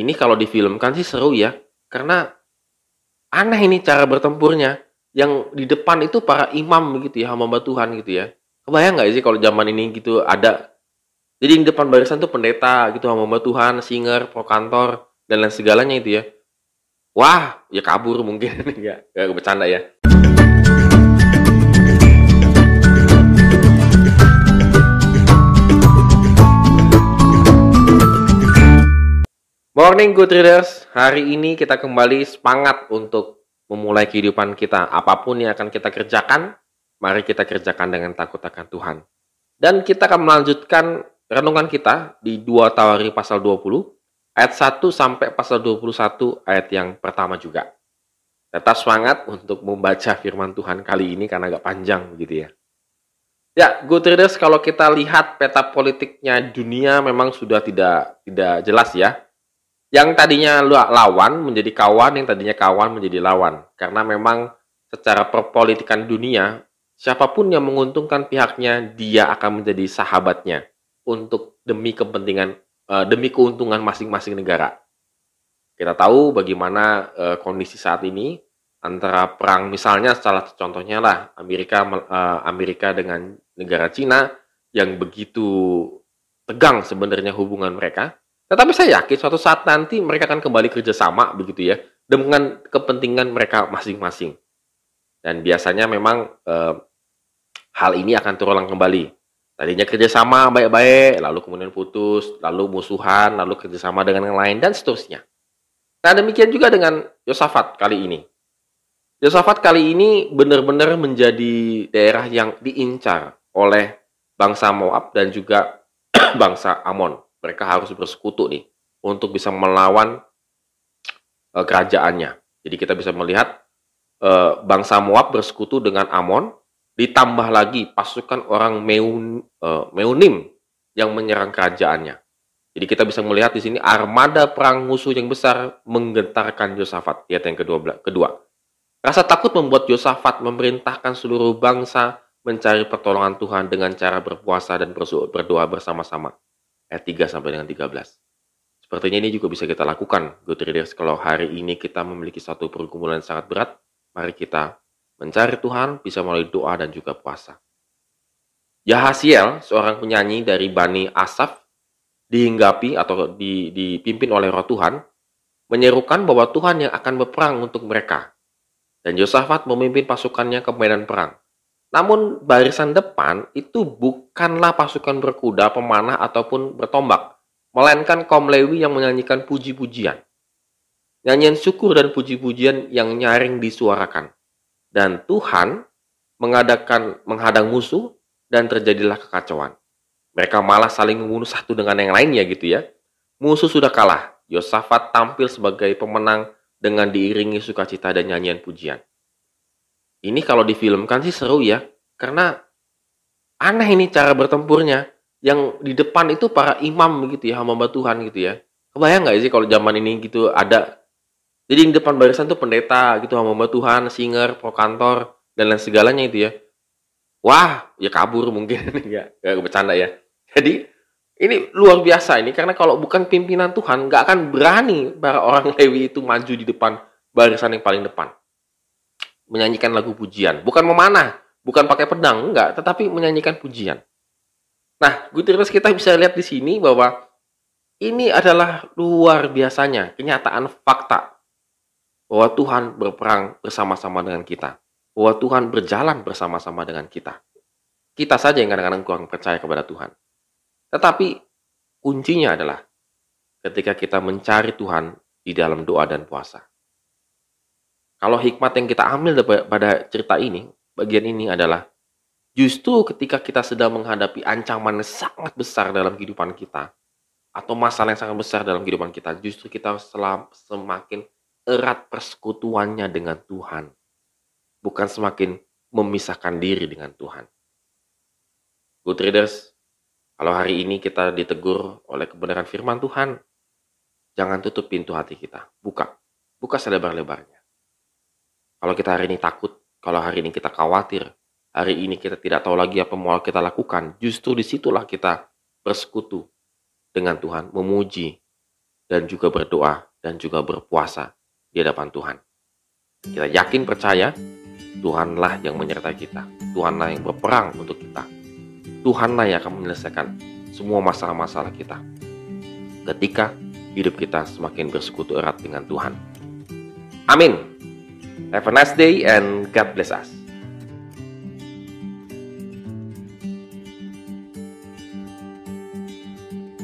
Ini kalau difilmkan sih seru ya, karena aneh ini cara bertempurnya. Yang di depan itu para imam gitu ya, hamba Tuhan gitu ya. Kebayang nggak sih kalau zaman ini gitu ada jadi di depan barisan tuh pendeta gitu hamba Tuhan, singer, prokantor dan lain segalanya itu ya. Wah, ya kabur mungkin ya, gak bercanda ya. Morning good readers, hari ini kita kembali semangat untuk memulai kehidupan kita. Apa pun yang akan kita kerjakan, mari kita kerjakan dengan takut akan Tuhan. Dan kita akan melanjutkan renungan kita di 2 Tawari pasal 20, ayat 1 sampai pasal 21 ayat yang pertama juga. Tetap semangat untuk membaca firman Tuhan kali ini karena agak panjang gitu ya. Ya, good readers, kalau kita lihat peta politiknya dunia memang sudah tidak tidak jelas ya yang tadinya lawan menjadi kawan, yang tadinya kawan menjadi lawan. Karena memang secara perpolitikan dunia, siapa pun yang menguntungkan pihaknya, dia akan menjadi sahabatnya untuk demi kepentingan, uh, demi keuntungan masing-masing negara. Kita tahu bagaimana uh, kondisi saat ini antara perang misalnya salah contohnya lah Amerika uh, Amerika dengan negara Cina yang begitu tegang sebenarnya hubungan mereka tetapi saya yakin suatu saat nanti mereka akan kembali kerjasama begitu ya dengan kepentingan mereka masing-masing. Dan biasanya memang eh, hal ini akan terulang kembali. Tadinya kerjasama baik-baik, lalu kemudian putus, lalu musuhan, lalu kerjasama dengan yang lain dan seterusnya. Nah demikian juga dengan Yosafat kali ini. Yosafat kali ini benar-benar menjadi daerah yang diincar oleh bangsa Moab dan juga bangsa Amon mereka harus bersekutu nih untuk bisa melawan uh, kerajaannya. Jadi kita bisa melihat uh, bangsa Moab bersekutu dengan Amon, ditambah lagi pasukan orang Meun, uh, Meunim yang menyerang kerajaannya. Jadi kita bisa melihat di sini armada perang musuh yang besar menggentarkan Yosafat. Lihat yang kedua. kedua. Rasa takut membuat Yosafat memerintahkan seluruh bangsa mencari pertolongan Tuhan dengan cara berpuasa dan berdoa bersama-sama ayat 3 sampai dengan 13. Sepertinya ini juga bisa kita lakukan, good readers. Kalau hari ini kita memiliki satu pergumulan yang sangat berat, mari kita mencari Tuhan bisa melalui doa dan juga puasa. Yahasiel, seorang penyanyi dari Bani Asaf, dihinggapi atau dipimpin oleh roh Tuhan, menyerukan bahwa Tuhan yang akan berperang untuk mereka. Dan Yosafat memimpin pasukannya ke medan perang. Namun barisan depan itu bukanlah pasukan berkuda, pemanah ataupun bertombak, melainkan kaum Lewi yang menyanyikan puji-pujian. Nyanyian syukur dan puji-pujian yang nyaring disuarakan. Dan Tuhan mengadakan menghadang musuh dan terjadilah kekacauan. Mereka malah saling membunuh satu dengan yang lainnya gitu ya. Musuh sudah kalah. Yosafat tampil sebagai pemenang dengan diiringi sukacita dan nyanyian pujian. Ini kalau difilmkan sih seru ya, karena aneh ini cara bertempurnya. Yang di depan itu para imam gitu ya, hamba Tuhan gitu ya. Kebayang nggak sih kalau zaman ini gitu ada jadi di depan barisan tuh pendeta gitu hamba Tuhan, singer, prokantor dan lain segalanya itu ya. Wah, ya kabur mungkin ya, gak bercanda ya. Jadi ini luar biasa ini karena kalau bukan pimpinan Tuhan nggak akan berani para orang Lewi itu maju di depan barisan yang paling depan menyanyikan lagu pujian. Bukan memanah, bukan pakai pedang, enggak, tetapi menyanyikan pujian. Nah, Gutiérrez kita bisa lihat di sini bahwa ini adalah luar biasanya kenyataan fakta bahwa Tuhan berperang bersama-sama dengan kita. Bahwa Tuhan berjalan bersama-sama dengan kita. Kita saja yang kadang-kadang kurang percaya kepada Tuhan. Tetapi kuncinya adalah ketika kita mencari Tuhan di dalam doa dan puasa. Kalau hikmat yang kita ambil pada cerita ini, bagian ini adalah justru ketika kita sedang menghadapi ancaman yang sangat besar dalam kehidupan kita, atau masalah yang sangat besar dalam kehidupan kita, justru kita semakin erat persekutuannya dengan Tuhan. Bukan semakin memisahkan diri dengan Tuhan. Good readers, kalau hari ini kita ditegur oleh kebenaran firman Tuhan, jangan tutup pintu hati kita. Buka. Buka selebar-lebarnya. Kalau kita hari ini takut, kalau hari ini kita khawatir, hari ini kita tidak tahu lagi apa mau kita lakukan, justru di situlah kita bersekutu dengan Tuhan, memuji dan juga berdoa dan juga berpuasa di hadapan Tuhan. Kita yakin percaya Tuhanlah yang menyertai kita. Tuhanlah yang berperang untuk kita. Tuhanlah yang akan menyelesaikan semua masalah-masalah kita. Ketika hidup kita semakin bersekutu erat dengan Tuhan. Amin. Have a nice day and God bless us.